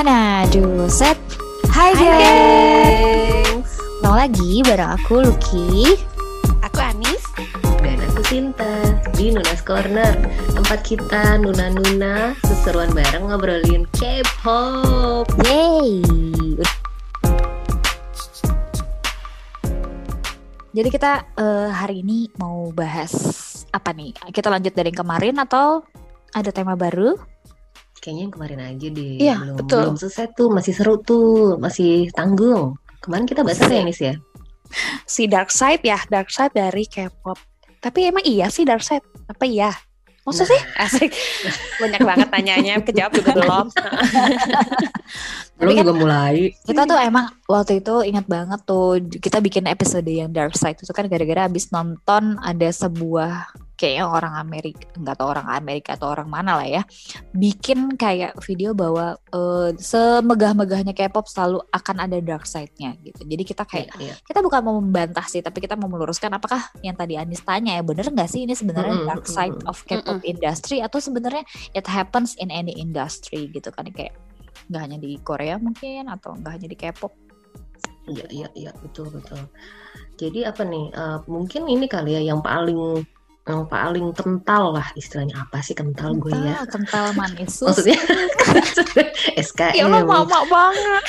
Hana, do set. Hai Hai guys. Ketemu lagi bareng aku Lucky. Aku Anis Dan aku Sinta di Nuna's Corner Tempat kita nuna-nuna seseruan bareng ngobrolin K-pop Yeay. Jadi kita eh, hari ini mau bahas apa nih? Kita lanjut dari yang kemarin atau ada tema baru? Kayaknya yang kemarin aja deh Iya, belum, betul. belum selesai tuh, masih seru tuh, masih tanggung Kemarin kita bahas apa ya Nis ya? Si Dark Side ya Dark Side dari K-pop Tapi emang iya sih Dark Side Apa iya? Maksud sih? Asik Banyak banget tanyanya Kejawab juga belum Belum kan- juga mulai Kita tuh emang waktu itu ingat banget tuh kita bikin episode yang Dark Side itu kan gara-gara abis nonton ada sebuah kayaknya orang Amerika nggak tahu orang Amerika atau orang mana lah ya bikin kayak video bahwa eh, semegah-megahnya K-pop selalu akan ada dark side-nya gitu. Jadi kita kayak Iya, iya. kita bukan mau membantah sih, tapi kita mau meluruskan apakah yang tadi Anis tanya ya bener nggak sih ini sebenarnya Mm-mm, dark side of K-pop industry atau sebenarnya it happens in any industry gitu kan kayak nggak hanya di Korea mungkin atau nggak hanya di K-pop. Iya, iya, iya, betul, betul Jadi apa nih, eh, mungkin ini kali ya yang paling yang paling kental lah istilahnya apa sih kental gue ya kental manis. maksudnya SKM Ya Allah mama banget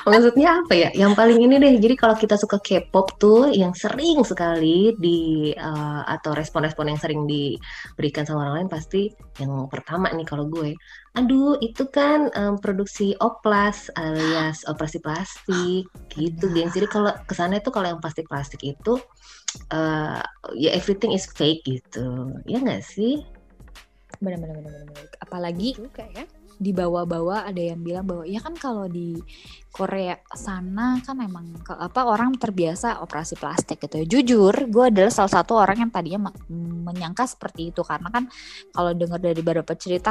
Maksudnya apa ya? Yang paling ini deh. Jadi kalau kita suka K-pop tuh yang sering sekali di eh, atau respon-respon yang sering diberikan sama orang lain pasti yang pertama nih kalau gue. Aduh, itu kan em, produksi oplas alias operasi plastik gitu, gengs. Jadi kalau ke sana itu kalau yang plastik-plastik itu eh, ya everything is fake gitu. Ya nggak sih? Bener-bener. Apalagi Juga ya di bawah-bawah ada yang bilang bahwa ya kan kalau di Korea sana kan emang ke- apa orang terbiasa operasi plastik gitu ya. Jujur, gue adalah salah satu orang yang tadinya me- menyangka seperti itu karena kan kalau dengar dari beberapa cerita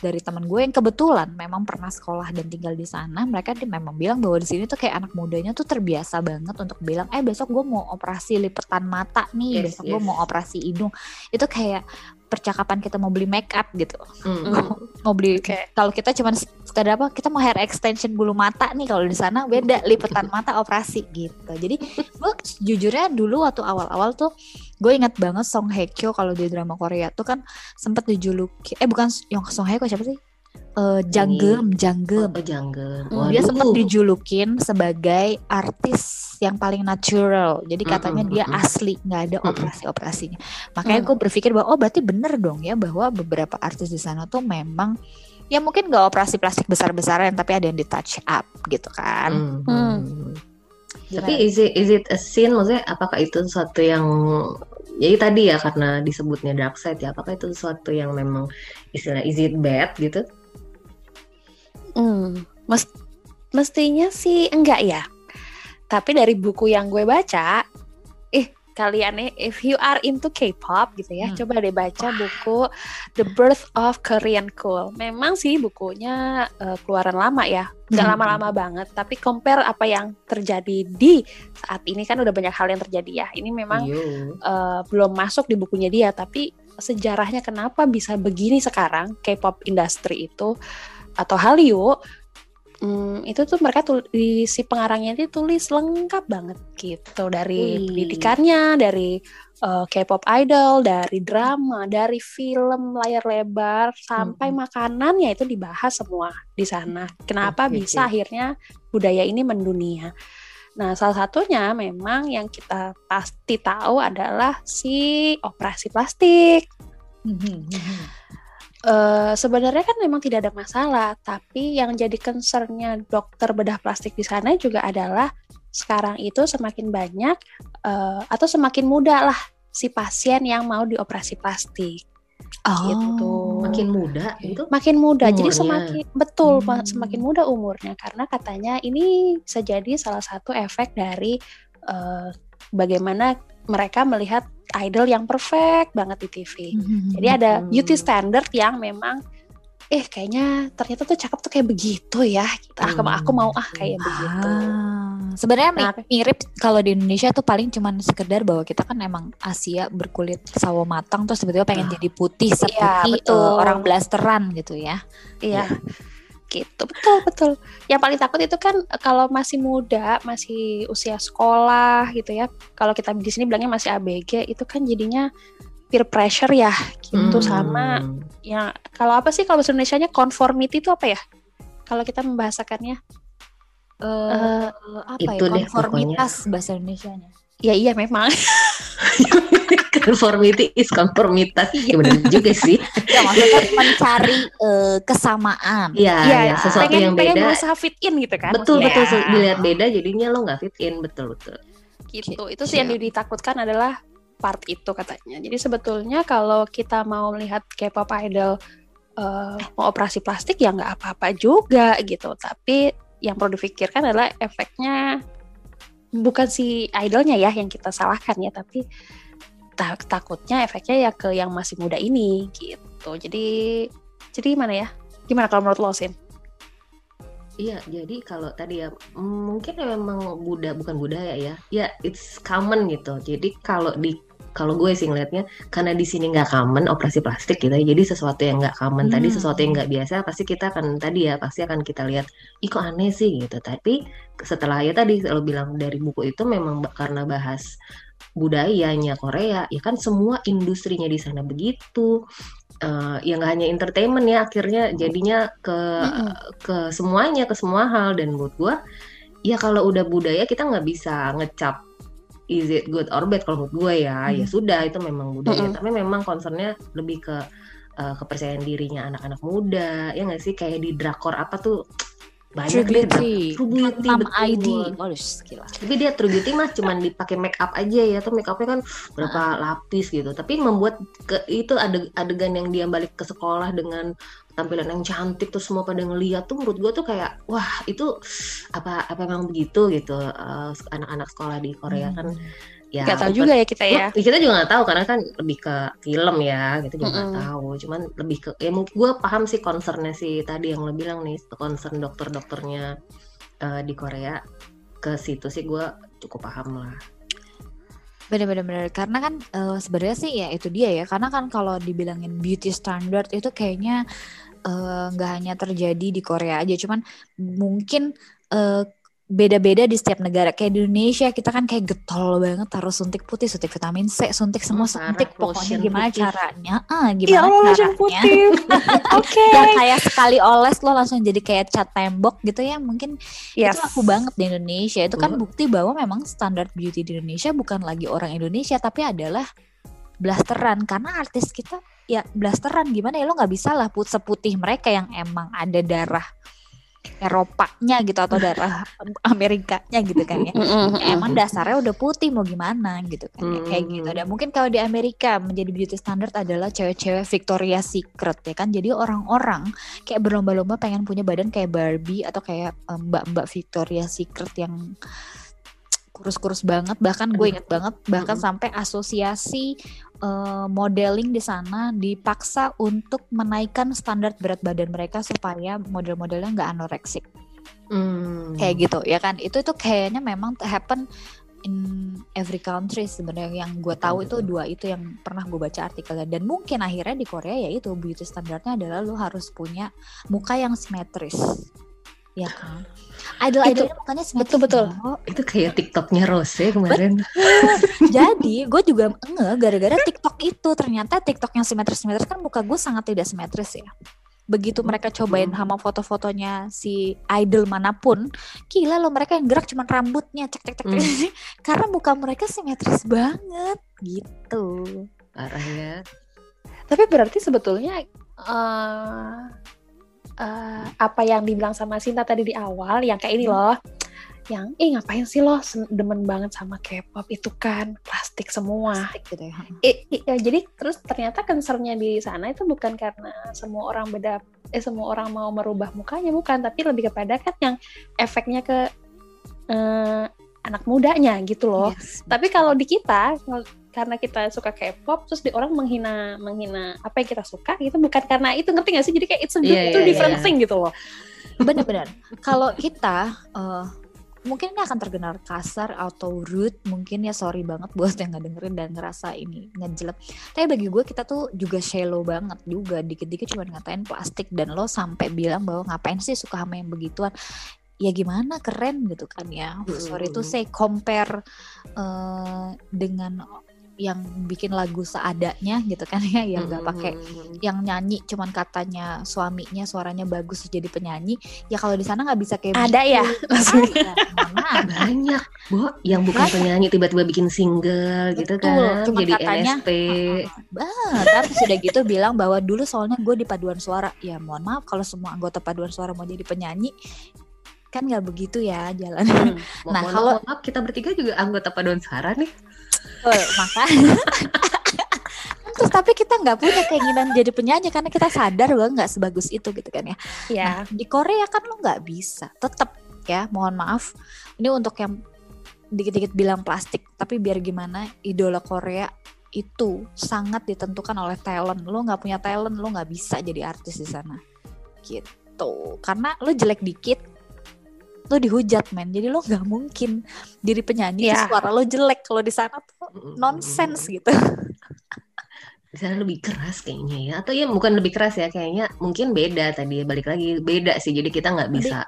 dari teman gue yang kebetulan memang pernah sekolah dan tinggal di sana, mereka dia memang bilang bahwa di sini tuh kayak anak mudanya tuh terbiasa banget untuk bilang, eh besok gue mau operasi lipetan mata nih, Yes, besok gue yes. mau operasi hidung. Itu kayak percakapan kita mau beli make up gitu Mm. mau beli Oke. kalau kita cuman sekadar apa kita mau hair extension bulu mata nih kalau di sana beda lipetan mata operasi gitu jadi gue jujurnya dulu waktu awal-awal tuh gue ingat banget Song Hye Kyo kalau di drama Korea tuh kan sempat dijuluki eh bukan yang Song Hye Kyo siapa sih Eh Janggem Janggem Oh, jangan. Hmm, dia sempat Waduh. dijulukin sebagai artis yang paling natural. Jadi Mm, katanya mm, dia mm, mm. asli, nggak ada Mm, mm. operasi-operasinya. Makanya Mm. gue berpikir bahwa oh berarti bener dong ya bahwa beberapa artis di sana tuh memang ya mungkin nggak operasi plastik besar-besaran tapi ada yang di touch up gitu kan. Hmm. Hmm. Tapi is it, is it a sin? Maksudnya apakah itu sesuatu yang jadi tadi ya karena disebutnya dark side ya apakah itu sesuatu yang memang istilah is it bad gitu? Hmm, mes- mestinya sih enggak ya. Tapi dari buku yang gue baca, eh kalian nih, if you are into K-pop gitu ya, Hmm. coba deh baca buku The Birth of Korean Cool. Memang sih bukunya eh, keluaran lama ya, nggak Hmm. lama-lama banget. Tapi compare apa yang terjadi di saat ini kan udah banyak hal yang terjadi ya. Ini memang eh, belum masuk di bukunya dia tapi sejarahnya kenapa bisa begini sekarang K-pop industry itu atau Hallyu hmm, itu tuh mereka di si pengarangnya itu tulis lengkap banget gitu dari Wih. pendidikannya dari eh, K-pop idol dari drama dari film layar lebar sampai Mm-mm. makanannya itu dibahas semua di sana kenapa Oke, bisa akhirnya budaya ini mendunia Nah, salah satunya memang yang kita pasti tahu adalah si operasi plastik. Eh, sebenarnya kan memang tidak ada masalah, tapi yang jadi concernnya dokter bedah plastik di sana juga adalah sekarang itu semakin banyak eh, atau semakin mudah lah si pasien yang mau dioperasi plastik. Gitu. Makin muda gitu. Makin muda, jadi Umurnya. semakin betul Hmm. semakin muda umurnya karena katanya ini bisa jadi salah satu efek dari eh, bagaimana mereka melihat idol yang perfect banget di TV. Jadi ada Hmm. beauty standard yang memang eh kayaknya ternyata tuh cakep tuh kayak begitu ya. Gitu. Ah, Hmm. aku mau ah kayak begitu. Ah, sebenarnya mi- Nah, mirip kalau di Indonesia tuh paling cuman sekedar bahwa kita kan emang Asia berkulit sawo matang terus tiba-tiba pengen Ah. jadi putih seperti betul. eh, orang blasteran gitu ya. Iya. Gitu. Betul betul. Yang paling takut itu kan eh, kalau masih muda masih usia sekolah gitu ya kalau kita di sini bilangnya masih ABG itu kan jadinya peer pressure ya gitu. Hmm. sama ya kalau apa sih kalau bahasa Indonesia nya conformity itu apa ya? Kalau kita membahasakannya Eh, apa itu ya deh konformitas bahasa Indonesia-nya. Ya iya memang Conformity is konformitas. Iya. Ya benar juga sih. Ya maksudnya mencari eh, kesamaan. Iya, Iya, ya, sesuatu pengen, yang pengen beda. berusaha fit in gitu kan Betul maksudnya. betul se- dilihat beda jadinya lo nggak fit in betul betul. gitu itu sih yang ditakutkan adalah part itu katanya jadi sebetulnya kalau kita mau melihat K-pop idol eh, mau operasi plastik ya nggak apa-apa juga gitu tapi yang perlu dipikirkan adalah efeknya bukan si idolnya ya yang kita salahkan ya tapi ta- takutnya efeknya ya ke yang masih muda ini gitu jadi jadi gimana ya gimana kalau menurut lo Sin? Iya, jadi kalau tadi ya mungkin memang Buddha bukan budaya ya. Ya, it's common gitu. Jadi kalau di kalau gue sih ngelihatnya karena di sini nggak common operasi plastik gitu ya. Jadi sesuatu yang nggak common tadi Hmm. sesuatu yang nggak biasa pasti kita akan tadi ya pasti akan kita lihat ih kok aneh sih gitu. Tapi setelah ya tadi lo bilang dari buku itu memang karena bahas budayanya Korea ya kan semua industrinya di sana begitu. Eh, ya nggak hanya entertainment ya akhirnya jadinya ke Mm-mm. ke semuanya ke semua hal dan menurut gua ya kalau udah budaya kita nggak bisa ngecap is it good or bad kalau menurut gue ya ya Hmm. sudah itu memang budaya Mm-mm. tapi memang concernnya lebih ke uh, kepercayaan dirinya anak-anak muda ya nggak sih kayak di drakor apa tuh banyak True Beauty, True Beauty, betul. ID. Waduh, gila. tapi dia True Beauty mah cuman dipakai make up aja ya tuh make upnya kan berapa lapis gitu tapi membuat ke itu adeg- adegan yang dia balik ke sekolah dengan tampilan yang cantik tuh semua pada ngeliat tuh menurut gua tuh kayak wah itu apa apa memang begitu? gitu. Eh, anak-anak sekolah di Korea kan ya Gak tahu juga ya kita ya. Kita juga nggak tahu karena kan lebih ke film ya gitu juga nggak Mm-mm. tahu. Cuman lebih ke ya mungkin gue paham sih concernnya sih tadi yang lo bilang nih concern dokter-dokternya eh, di Korea. Ke situ sih gue cukup paham lah. Bener-bener karena kan eh, sebenarnya sih ya itu dia ya. Karena kan kalau dibilangin beauty standard itu kayaknya eh, nggak hanya terjadi di Korea aja cuman mungkin eh, beda-beda di setiap negara kayak di Indonesia kita kan kayak getol banget harus suntik putih suntik vitamin C suntik semua parah, suntik pokoknya gimana putih. caranya ah Ya gimana Allah, lotion caranya putih. Oke. yang kayak sekali oles lo langsung jadi kayak cat tembok gitu ya mungkin Yes. itu laku banget di Indonesia itu kan bukti bahwa memang standar beauty di Indonesia bukan lagi orang Indonesia tapi adalah blasteran karena artis kita ya blasteran gimana ya lo nggak bisa lah put seputih mereka yang emang ada darah Eropanya gitu atau darah Amerikanya gitu kan ya. Ya, emang dasarnya udah putih mau gimana gitu kan ya kayak gitu. Dan mungkin kalau di Amerika menjadi beauty standard adalah cewek-cewek Victoria's Secret ya kan. Jadi orang-orang kayak berlomba-lomba pengen punya badan kayak Barbie atau kayak mbak-mbak Victoria's Secret yang kurus-kurus banget. Bahkan gue inget banget bahkan sampai asosiasi eh, modeling di sana dipaksa untuk menaikkan standar berat badan mereka supaya model-modelnya nggak anoreksik. Hmm. kayak gitu ya kan? Itu itu kayaknya memang happen in every country sebenarnya. Yang gue tahu itu dua itu yang pernah gue baca artikelnya. Dan mungkin akhirnya di Korea ya itu beauty standarnya adalah lu harus punya muka yang simetris ya kan idol idolnya mukanya simetris betul-betul. Bro. itu kayak TikToknya Rose kemarin jadi gue juga nge gara-gara TikTok itu ternyata TikTok yang simetris simetris kan muka gue sangat tidak simetris ya begitu mereka cobain Hmm. sama foto-fotonya si idol mana pun gila loh mereka yang gerak cuma rambutnya cek cek cek Hmm. karena muka mereka simetris banget gitu parah ya Tapi berarti sebetulnya eh eh, apa yang dibilang sama Sinta tadi di awal, yang kayak ini loh, yang eh ngapain sih lo demen banget sama K-pop itu kan plastik semua. Plastik gitu ya Eh, eh, eh, jadi terus ternyata concernnya di sana itu bukan karena semua orang beda, eh semua orang mau merubah mukanya bukan, tapi lebih kepada kan yang efeknya ke eh, anak mudanya gitu loh. Yes. Tapi kalau di kita karena kita suka K-pop terus di orang menghina menghina apa yang kita suka gitu bukan karena itu ngerti gak sih? Jadi kayak it's a Iya, two iya, different iya. thing gitu loh. bener-bener kalau kita eh, mungkin ini akan terdengar kasar atau rude mungkin ya sorry banget buat yang nggak dengerin dan ngerasa ini ngejelek. Tapi bagi gue kita tuh juga shallow banget juga. Dikit-dikit cuma ngatain plastik dan lo sampai bilang bahwa ngapain sih suka sama yang begituan? Ya gimana? Keren gitu kan ya. Sorry tuh saya compare uh, dengan yang bikin lagu seadanya gitu kan ya yang nggak pakai yang nyanyi cuman katanya suaminya suaranya bagus jadi penyanyi ya kalau di sana nggak bisa kayak ada ya maksudnya banyak bu yang bukan banyak. penyanyi tiba-tiba bikin single gitu kan cuman jadi katanya, NSP banget tapi sudah gitu bilang bahwa dulu soalnya gue di paduan suara ya mohon maaf kalau semua anggota paduan suara mau jadi penyanyi kan nggak begitu ya jalan. Hmm. nah kalau kita bertiga juga anggota paduan suara nih. Oh, maka terus tapi kita nggak punya keinginan jadi penyanyi karena kita sadar bahwa nggak sebagus itu gitu kan ya. Iya. Nah, di Korea kan lo nggak bisa. Tetap ya, mohon maaf. Ini untuk yang dikit-dikit bilang plastik, tapi biar gimana idola Korea itu sangat ditentukan oleh talent. Lo nggak punya talent, lo nggak bisa jadi artis di sana. Gitu. Karena lo jelek dikit, lo dihujat men. Jadi lo nggak mungkin diri penyanyi yeah. suara lo jelek kalau di sana tuh nonsense gitu. Di sana lebih keras kayaknya ya. Atau ya bukan lebih keras ya kayaknya mungkin beda tadi balik lagi beda sih. Jadi kita nggak bisa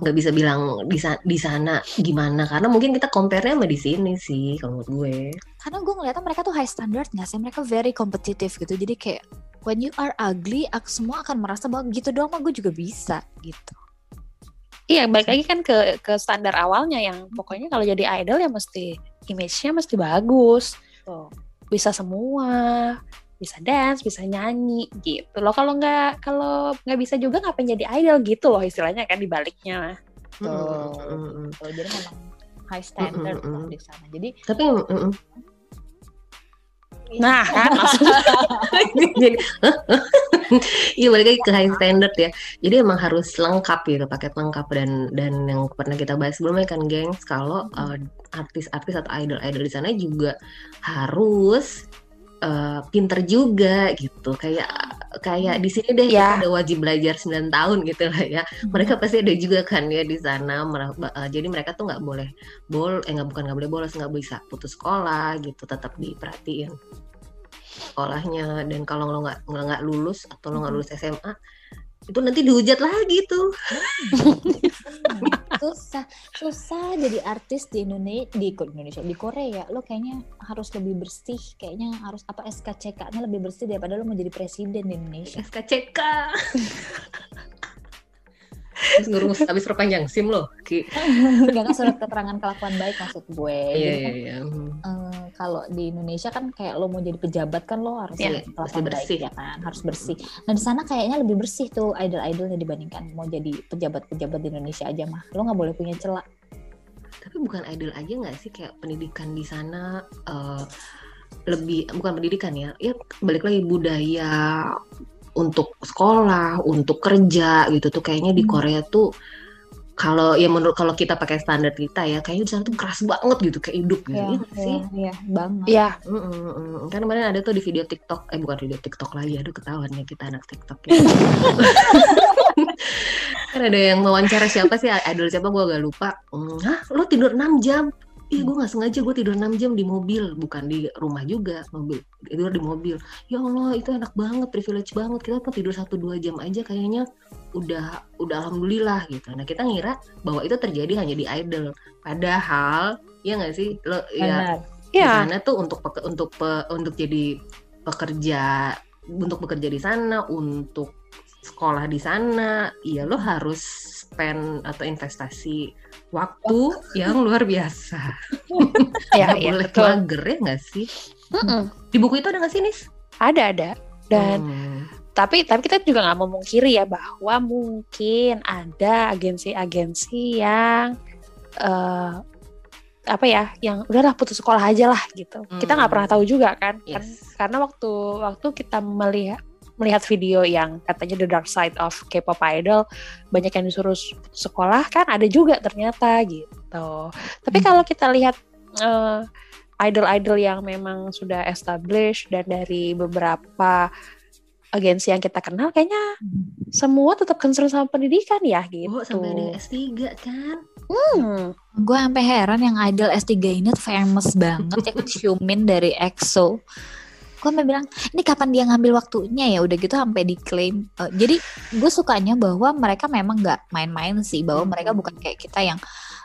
nggak bisa bilang di di sana gimana. Karena mungkin kita compare-nya sama di sini sih kalau menurut gue. Karena gue ngeliatnya mereka tuh high standard nggak sih? Mereka very competitive gitu. Jadi kayak when you are ugly aku semua akan merasa bahwa gitu doang mah gue juga bisa gitu Iya, balik lagi kan ke ke standar awalnya yang pokoknya kalau jadi idol ya mesti image-nya mesti bagus. Tuh. Bisa semua, bisa dance, bisa nyanyi gitu loh. Kalau nggak kalau nggak bisa juga ngapain jadi idol gitu loh istilahnya kan dibaliknya. Tuh. Mm -hmm. Jadi memang high standard mm -hmm. di sana. Jadi tapi mm -hmm. Nah kan Iya balik lagi ke high standard ya. Jadi emang harus lengkap gitu, paket lengkap dan dan yang pernah kita bahas sebelumnya kan gengs kalau uh, artis-artis atau idol-idol di sana juga harus uh, pinter juga gitu. Kayak kayak di sini deh kita ada wajib belajar 9 tahun gitu lah ya. Mereka pasti ada juga kan ya di sana. Uh, jadi mereka tuh nggak boleh bol, eh nggak bukan nggak boleh bolos, nggak bisa putus sekolah gitu, tetap diperhatiin sekolahnya. Dan kalau lo nggak nggak lulus atau lo nggak lulus SMA itu nanti dihujat lagi tuh. Susah susah jadi artis di Indonesia di Indonesia di Korea. Lo kayaknya harus lebih bersih kayaknya harus apa SKCK-nya lebih bersih daripada lo menjadi presiden di Indonesia. SKCK Terus ngurus habis perpanjang SIM loh. Ki. Enggak kan surat keterangan kelakuan baik maksud gue. Iya, iya, kan, iya. Uh, kalau di Indonesia kan kayak lo mau jadi pejabat kan lo harus yeah, kelakuan bersih baik ya kan, harus bersih. Nah, di sana kayaknya lebih bersih tuh idol-idolnya dibandingkan mau jadi pejabat-pejabat di Indonesia aja mah. Lo nggak boleh punya celah. Tapi bukan idol aja nggak sih kayak pendidikan di sana uh, lebih bukan pendidikan ya. Ya balik lagi budaya untuk sekolah, untuk kerja gitu tuh kayaknya di hmm. Korea tuh kalau ya menurut kalau kita pakai standar kita ya kayaknya di sana tuh keras banget gitu kayak hidup gitu ya, ya, sih. Iya, banget. Iya. Mm -mm. Kan kemarin ada tuh di video TikTok, eh bukan video TikTok lagi, aduh ketahuan ya kita anak TikTok ya. kan ada yang wawancara siapa sih idol siapa gue gak lupa. Hah, lo tidur 6 jam? Iya gue nggak sengaja gue tidur 6 jam di mobil bukan di rumah juga mobil tidur di mobil. Ya Allah itu enak banget privilege banget kita tuh tidur satu dua jam aja kayaknya udah udah alhamdulillah gitu. Nah kita ngira bahwa itu terjadi hanya di idol. Padahal ya nggak sih? Lo ya ya sana tuh untuk untuk pe, untuk jadi pekerja untuk bekerja di sana untuk sekolah di sana ya lo harus spend atau investasi waktu yang luar biasa. ya, ya, boleh betul. mager ya nggak sih? Mm -mm. Di buku itu ada nggak sih Nis? Ada ada. Dan hmm. tapi tapi kita juga nggak memungkiri ya bahwa mungkin ada agensi-agensi yang uh, apa ya yang udahlah putus sekolah aja lah gitu. Hmm. Kita nggak pernah tahu juga kan, kan yes. kan karena waktu waktu kita melihat melihat video yang katanya the dark side of K-pop idol banyak yang disuruh sekolah kan ada juga ternyata gitu. Tapi hmm. kalau kita lihat uh, idol-idol yang memang sudah established dan dari beberapa agensi yang kita kenal kayaknya hmm. semua tetap concern sama pendidikan ya gitu. Oh, sampai ada S3 kan? Hmm. Gue sampai heran yang idol S3 ini famous banget ya Xiumin dari EXO. Gue sampai bilang, ini kapan dia ngambil waktunya ya? Udah gitu sampai diklaim. Eh, jadi gue sukanya bahwa mereka memang nggak main-main sih, bahwa mereka bukan kayak kita yang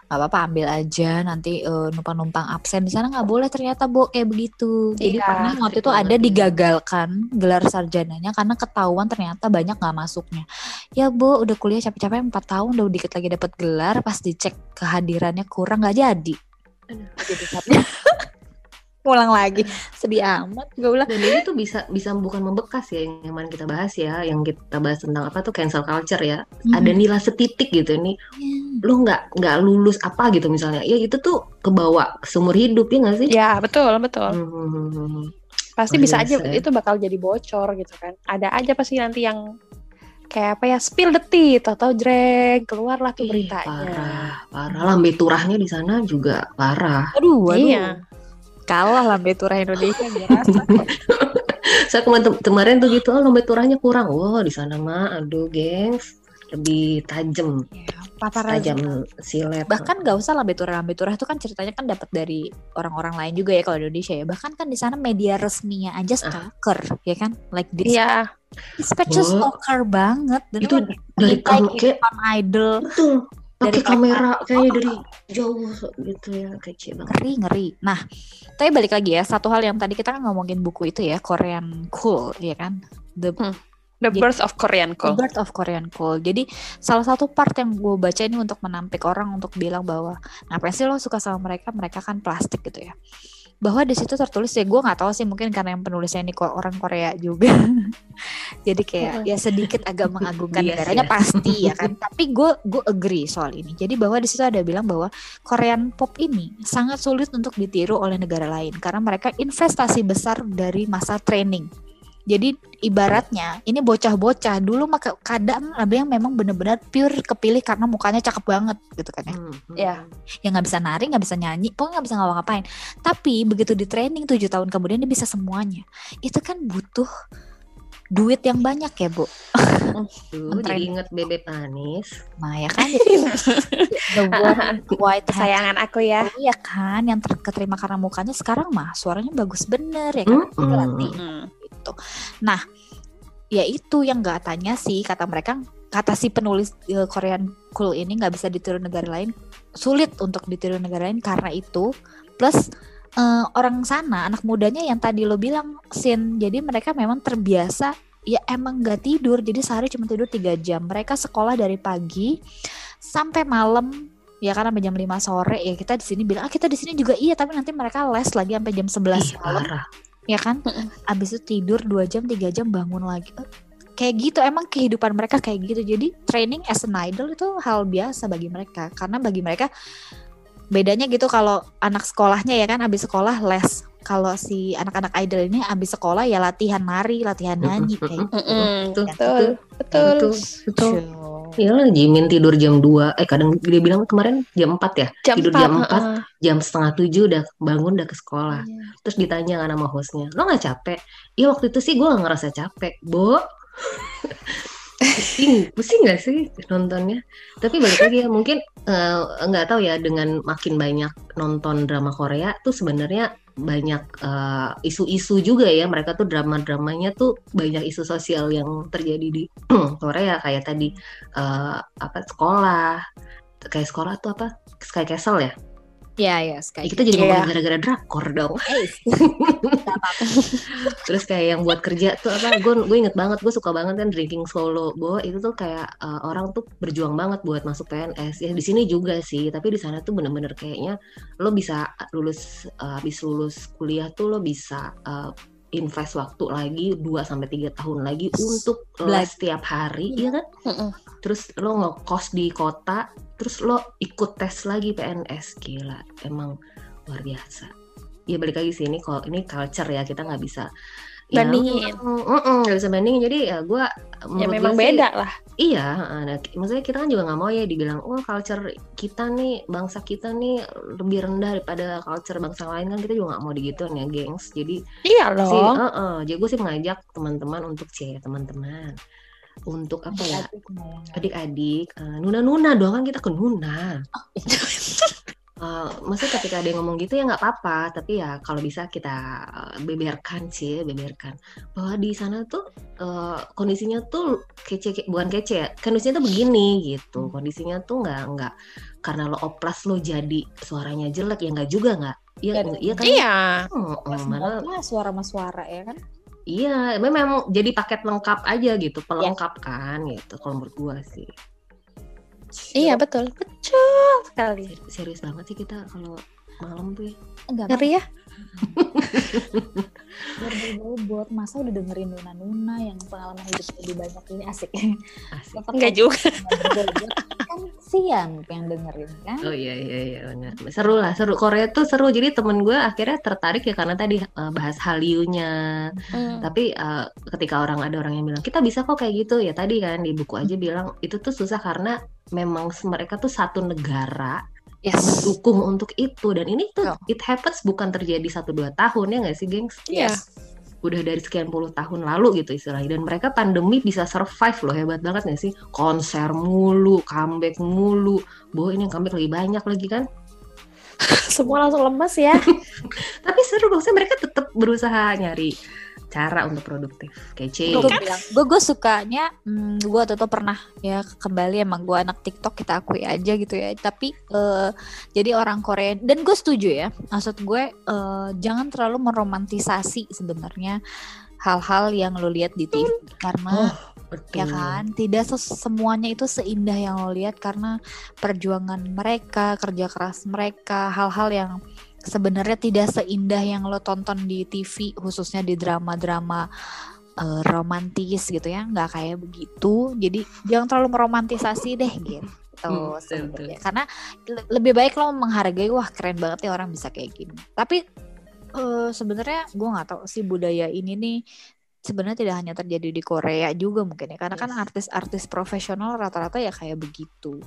nggak apa-apa ambil aja nanti eh, numpang-numpang absen di sana nggak boleh ternyata bu kayak begitu. Jadi Iya, pernah waktu itu ada digagalkan gelar sarjananya karena ketahuan ternyata banyak nggak masuknya. Ya bu, udah kuliah capek-capek 4 tahun, udah dikit lagi dapat gelar, pas dicek kehadirannya kurang nggak jadi. Aduh. Jadi Pulang lagi, sedih amat. Gue bilang, Dan ini tuh bisa bisa bukan membekas ya yang kemarin kita bahas ya, yang kita bahas tentang apa tuh cancel culture ya. Ada "Hmm, nilai setitik gitu nih, ya, lu nggak nggak lulus apa gitu misalnya, ya itu tuh kebawa seumur hidup ya nggak sih? Ya betul betul. Hmm. Pasti Luar bisa aja ya. itu bakal jadi bocor gitu kan. Ada aja pasti nanti yang kayak apa ya spill the tea atau drag keluarlah tuh Ih, beritanya. parah, parah. Lambe turahnya di sana juga parah. Aduh, aduh. Iya. Kalah lah Betura Indonesia. Saya kemarin, kemarin tuh gitu, oh lambe turahnya kurang. Wah di sana mah, aduh gengs, lebih tajam, Ya, tajam silet. Bahkan gak usah lah Betura. Betura itu kan ceritanya kan dapat dari orang-orang lain juga ya kalau di Indonesia ya. Bahkan kan di sana media resminya aja stalker, ya kan? Like this. Iya. Dispatcher Oh. stalker banget. Dan itu itu dari kayak idol. betul pakai Dari kamera kayaknya Oh. dari jauh gitu ya kece banget. ngeri ngeri nah tapi balik lagi ya satu hal yang tadi kita kan ngomongin buku itu ya Korean Cool ya kan the The Jadi- birth of Korean The Cool. Birth of Korean Cool. Jadi salah satu part yang gue baca ini untuk menampik orang untuk bilang bahwa ngapain sih lo suka sama mereka? Mereka kan plastik gitu ya. Bahwa di situ tertulis ya gue nggak tahu sih mungkin karena yang penulisnya ini orang Korea juga. Jadi kayak ya sedikit agak mengagungkan Bias negaranya ya. pasti ya kan. Tapi gue gue agree soal ini. Jadi bahwa di situ ada bilang bahwa Korean pop ini sangat sulit untuk ditiru oleh negara lain karena mereka investasi besar dari masa training. Jadi ibaratnya ini bocah-bocah dulu maka kadang ada yang memang benar-benar pure kepilih karena mukanya cakep banget gitu kan ya. Hmm, hmm. Ya. Yang nggak bisa nari, nggak bisa nyanyi, pokoknya nggak bisa ngapa-ngapain. Tapi begitu di training tujuh tahun kemudian dia bisa semuanya. Itu kan butuh duit yang banyak ya bu. Jadi inget bebek manis. Nah ya kan the white Kesayangan aku ya. Iya kan yang ter- keterima karena mukanya sekarang mah suaranya bagus bener ya kan. Berarti Hmm. Gitu. Nah, ya itu yang nggak tanya sih kata mereka kata si penulis eh, Korean Cool ini nggak bisa ditiru negara lain sulit untuk ditiru negara lain karena itu plus eh, orang sana anak mudanya yang tadi lo bilang sin jadi mereka memang terbiasa ya emang nggak tidur jadi sehari cuma tidur tiga jam mereka sekolah dari pagi sampai malam ya kan sampai jam 5 sore ya kita di sini bilang ah kita di sini juga iya tapi nanti mereka les lagi sampai jam 11 Ih, malam parah. Ya kan? Abis itu tidur dua jam tiga jam bangun lagi. Eh, kayak gitu emang kehidupan mereka kayak gitu. Jadi training as an idol itu hal biasa bagi mereka. Karena bagi mereka bedanya gitu kalau anak sekolahnya ya kan abis sekolah les. Kalau si anak-anak idol ini abis sekolah ya latihan nari latihan nyanyi kayak gitu. Mm-mm. Betul, Betul. Betul. Iya lah, Jimin tidur jam 2 Eh kadang dia bilang kemarin jam 4 ya Jam Tidur 4. jam 4 heeh. Jam setengah 7 udah bangun udah ke sekolah Iya. Terus ditanya kan sama hostnya Lo gak capek? Iya waktu itu sih gue gak ngerasa capek Bo Pusing, pusing gak sih nontonnya? Tapi balik lagi ya mungkin eh, nggak tahu ya dengan makin banyak nonton drama Korea tuh sebenarnya banyak eh, isu-isu juga ya. Mereka tuh drama-dramanya tuh banyak isu sosial yang terjadi di Korea. Kayak tadi eh, apa sekolah. Kayak sekolah tuh apa? Sky Castle ya ya ya Ya, sekali kita jadi Iya. ngomongin gara-gara drakor dong. Terus kayak yang buat kerja tuh apa gue gue inget banget gue suka banget kan drinking solo. Bahwa itu tuh kayak uh, orang tuh berjuang banget buat masuk PNS ya di sini juga sih tapi di sana tuh bener-bener kayaknya lo bisa lulus uh, habis lulus kuliah tuh lo bisa uh, invest waktu lagi 2 sampai tiga tahun lagi untuk les Belajar. setiap hari ya kan? Terus lo ngekos di kota terus lo ikut tes lagi PNS gila emang luar biasa ya balik lagi sih ini kalau ini culture ya kita nggak bisa ya, Bandingin. mm, nggak bisa bandingin jadi ya gue Ya memang beda lah. iya nah, maksudnya kita kan juga nggak mau ya dibilang oh culture kita nih bangsa kita nih lebih rendah daripada culture bangsa lain kan kita juga nggak mau digituin ya gengs jadi Iya sih, loh. heeh. jadi gue sih mengajak teman-teman untuk cie teman-teman untuk apa ya Adik-adik eh, nuna-nuna doang kan kita ke nuna Oh, iya. Eh, maksudnya ketika ada yang ngomong gitu ya nggak apa-apa tapi ya kalau bisa kita eh, beberkan sih beberkan bahwa di sana tuh eh, kondisinya tuh kece ke- bukan kece ya kondisinya tuh begini gitu kondisinya tuh nggak nggak karena lo oplas lo jadi suaranya jelek ya nggak juga nggak Iya, iya kan? Iya. Hmm, hmm, malah lah suara sama suara ya kan. Iya, memang jadi paket lengkap aja gitu, pelengkap kan gitu kalau menurut gua sih. Iya betul, betul sekali. Ser- Serius banget sih kita kalau malam tuh ya. Enggak Ngeri ya? buat masa udah dengerin Nuna Nuna yang pengalaman hidup lebih banyak ini asik. Asik. Enggak juga. kan sian yang dengerin kan. Oh iya iya iya benar. Seru lah, seru. Korea tuh seru. Jadi temen gue akhirnya tertarik ya karena tadi eh, bahas Hallyu-nya. Hmm. Tapi eh, ketika orang ada orang yang bilang kita bisa kok kayak gitu ya tadi kan di buku aja bilang itu tuh susah karena memang mereka tuh satu negara Yes. mendukung untuk itu dan ini tuh Oh. it happens bukan terjadi satu dua tahun ya nggak sih gengs? Iya. udah dari sekian puluh tahun lalu gitu istilahnya dan mereka pandemi bisa survive loh hebat banget gak sih konser mulu comeback mulu boh ini yang comeback lebih banyak lagi kan Semua langsung lemes ya. tapi seru maksudnya mereka tetap berusaha nyari cara untuk produktif. Kece. Gue bilang gue gue sukanya hmm, gue tuh pernah ya kembali emang gue anak TikTok kita akui aja gitu ya. Tapi eh, jadi orang Korea dan gue setuju ya. Maksud gue eh, jangan terlalu meromantisasi sebenarnya hal-hal yang lo lihat di TV karena betul. ya kan tidak semuanya itu seindah yang lo lihat. Karena perjuangan mereka kerja keras mereka hal-hal yang sebenarnya tidak seindah yang lo tonton di TV khususnya di drama-drama eh, romantis gitu ya. Nggak kayak begitu. Jadi jangan terlalu meromantisasi deh gitu Hmm, betul, sebenarnya. karena le- lebih baik lo menghargai wah keren banget ya orang bisa kayak gini. Tapi eh, sebenarnya gue nggak tahu sih budaya ini nih sebenarnya tidak hanya terjadi di Korea juga mungkin ya. Karena kan Yes. artis-artis profesional rata-rata ya kayak begitu.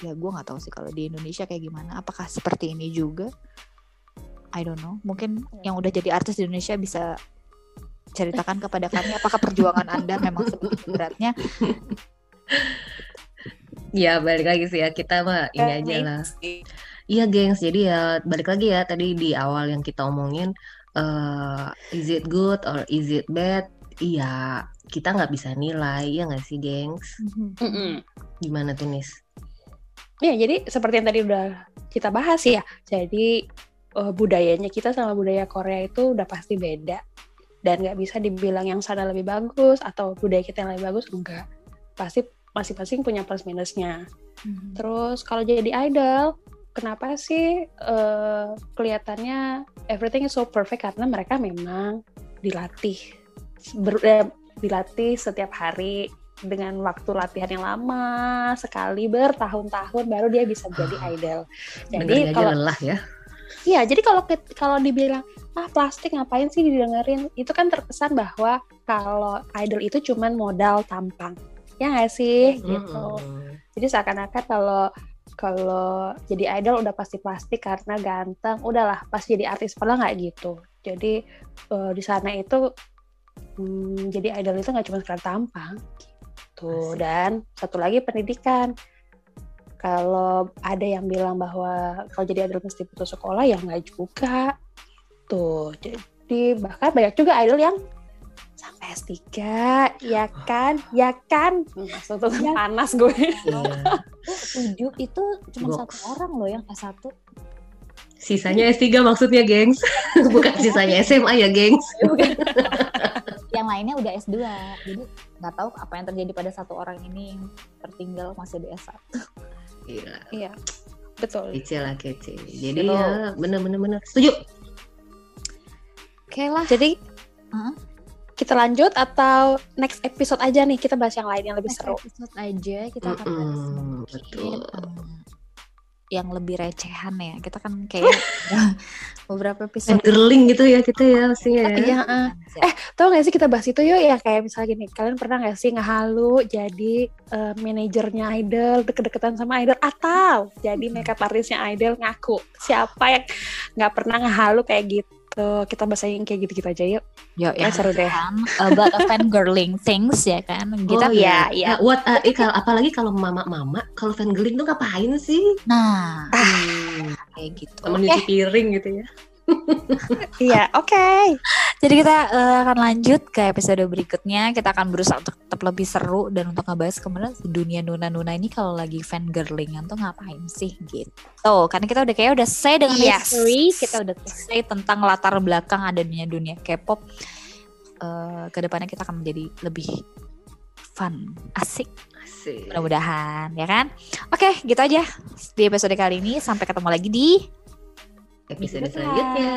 Ya gue nggak tahu sih kalau di Indonesia kayak gimana. Apakah seperti ini juga I don't know mungkin yang udah jadi artis di Indonesia bisa ceritakan kepada kami apakah perjuangan anda memang sebegitu beratnya ya balik lagi sih ya kita mah ini aja lah Iya gengs, jadi ya balik lagi ya tadi di awal yang kita omongin eh is it good or is it bad? Iya, kita nggak bisa nilai ya nggak sih gengs? Mm-mm. Gimana tuh Nis? Ya, jadi seperti yang tadi udah kita bahas ya. Jadi eh, budayanya kita sama budaya Korea itu udah pasti beda. Dan nggak bisa dibilang yang sana lebih bagus atau budaya kita yang lebih bagus, enggak. Pasti masing-masing punya plus minusnya. Terus kalau jadi idol, kenapa sih eh, kelihatannya everything is so perfect karena mereka memang dilatih ber- eh, dilatih setiap hari dengan waktu latihan yang lama sekali bertahun-tahun baru dia bisa jadi idol. Dengerin Jadi kalau lelah ya. Iya, jadi kalau kalau dibilang ah plastik ngapain sih didengerin, itu kan terkesan bahwa kalau idol itu cuman modal tampang, ya nggak sih, gitu. Mm-mm. Jadi seakan-akan kalau kalau jadi idol udah pasti plastik karena ganteng, udahlah pas jadi artis padahal nggak gitu. Jadi eh, di sana itu hmm, jadi idol itu nggak cuma sekedar tampang, gitu. Dan satu lagi pendidikan. Kalau ada yang bilang bahwa kalau jadi idol mesti putus sekolah, ya nggak juga. Tuh, jadi bahkan banyak juga idol yang sampai S3, ya kan? Ya kan? Maksudnya Ya. panas gue. Iya. tujuh itu cuma Box. satu orang loh yang S1 Sisanya S3 maksudnya, gengs. Bukan sisanya SMA ya, gengs. yang lainnya udah S2 jadi nggak tahu apa yang terjadi pada satu orang ini yang tertinggal masih di S1 Gila, Iya, betul. kece lah kece. Jadi Betul. ya bener-bener bener. Setuju. oke lah Jadi Hah? kita lanjut atau next episode aja nih kita bahas yang lain yang lebih next seru. episode aja kita akan bahas Mm-mm, sedikit, betul. em, yang lebih recehan ya. Kita kan kayak beberapa episode Girling gitu ya kita ya pastinya ya. Iya, eh. eh tau gak sih kita bahas itu yuk? Ya kayak misalnya gini, kalian pernah gak sih ngehalu jadi eh, manajernya idol deket-deketan sama idol atau jadi makeup artisnya idol ngaku? Siapa yang nggak pernah ngehalu kayak gitu gitu. Kita bahasain kayak gitu-gitu aja yuk. Yo, Ya, seru deh. kan about a fangirling things ya kan. Kita oh iya, iya, iya. Nah, what, uh, eh, kalau, apalagi kalau mama-mama, kalau fangirling tuh ngapain sih? nah Hmm, kayak gitu. Oke, nyuci piring gitu ya. Iya, oke. jadi kita eh, akan lanjut ke episode berikutnya. Kita akan berusaha untuk tetap lebih seru dan untuk ngebahas ke mana dunia nuna-nuna ini kalau lagi fangirlingan tuh ngapain sih gitu. Karena kita udah kayak udah selesai dengan Yes. history, kita udah selesai tentang latar belakang adanya dunia K-pop. Eh, ke depannya kita akan menjadi lebih fun, asik Asik. mudah-mudahan ya kan oke gitu aja di episode kali ini sampai ketemu lagi di Episode selanjutnya.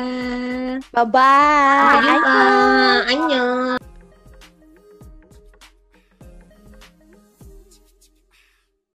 Bye-bye. Sampai jumpa. Annyeong.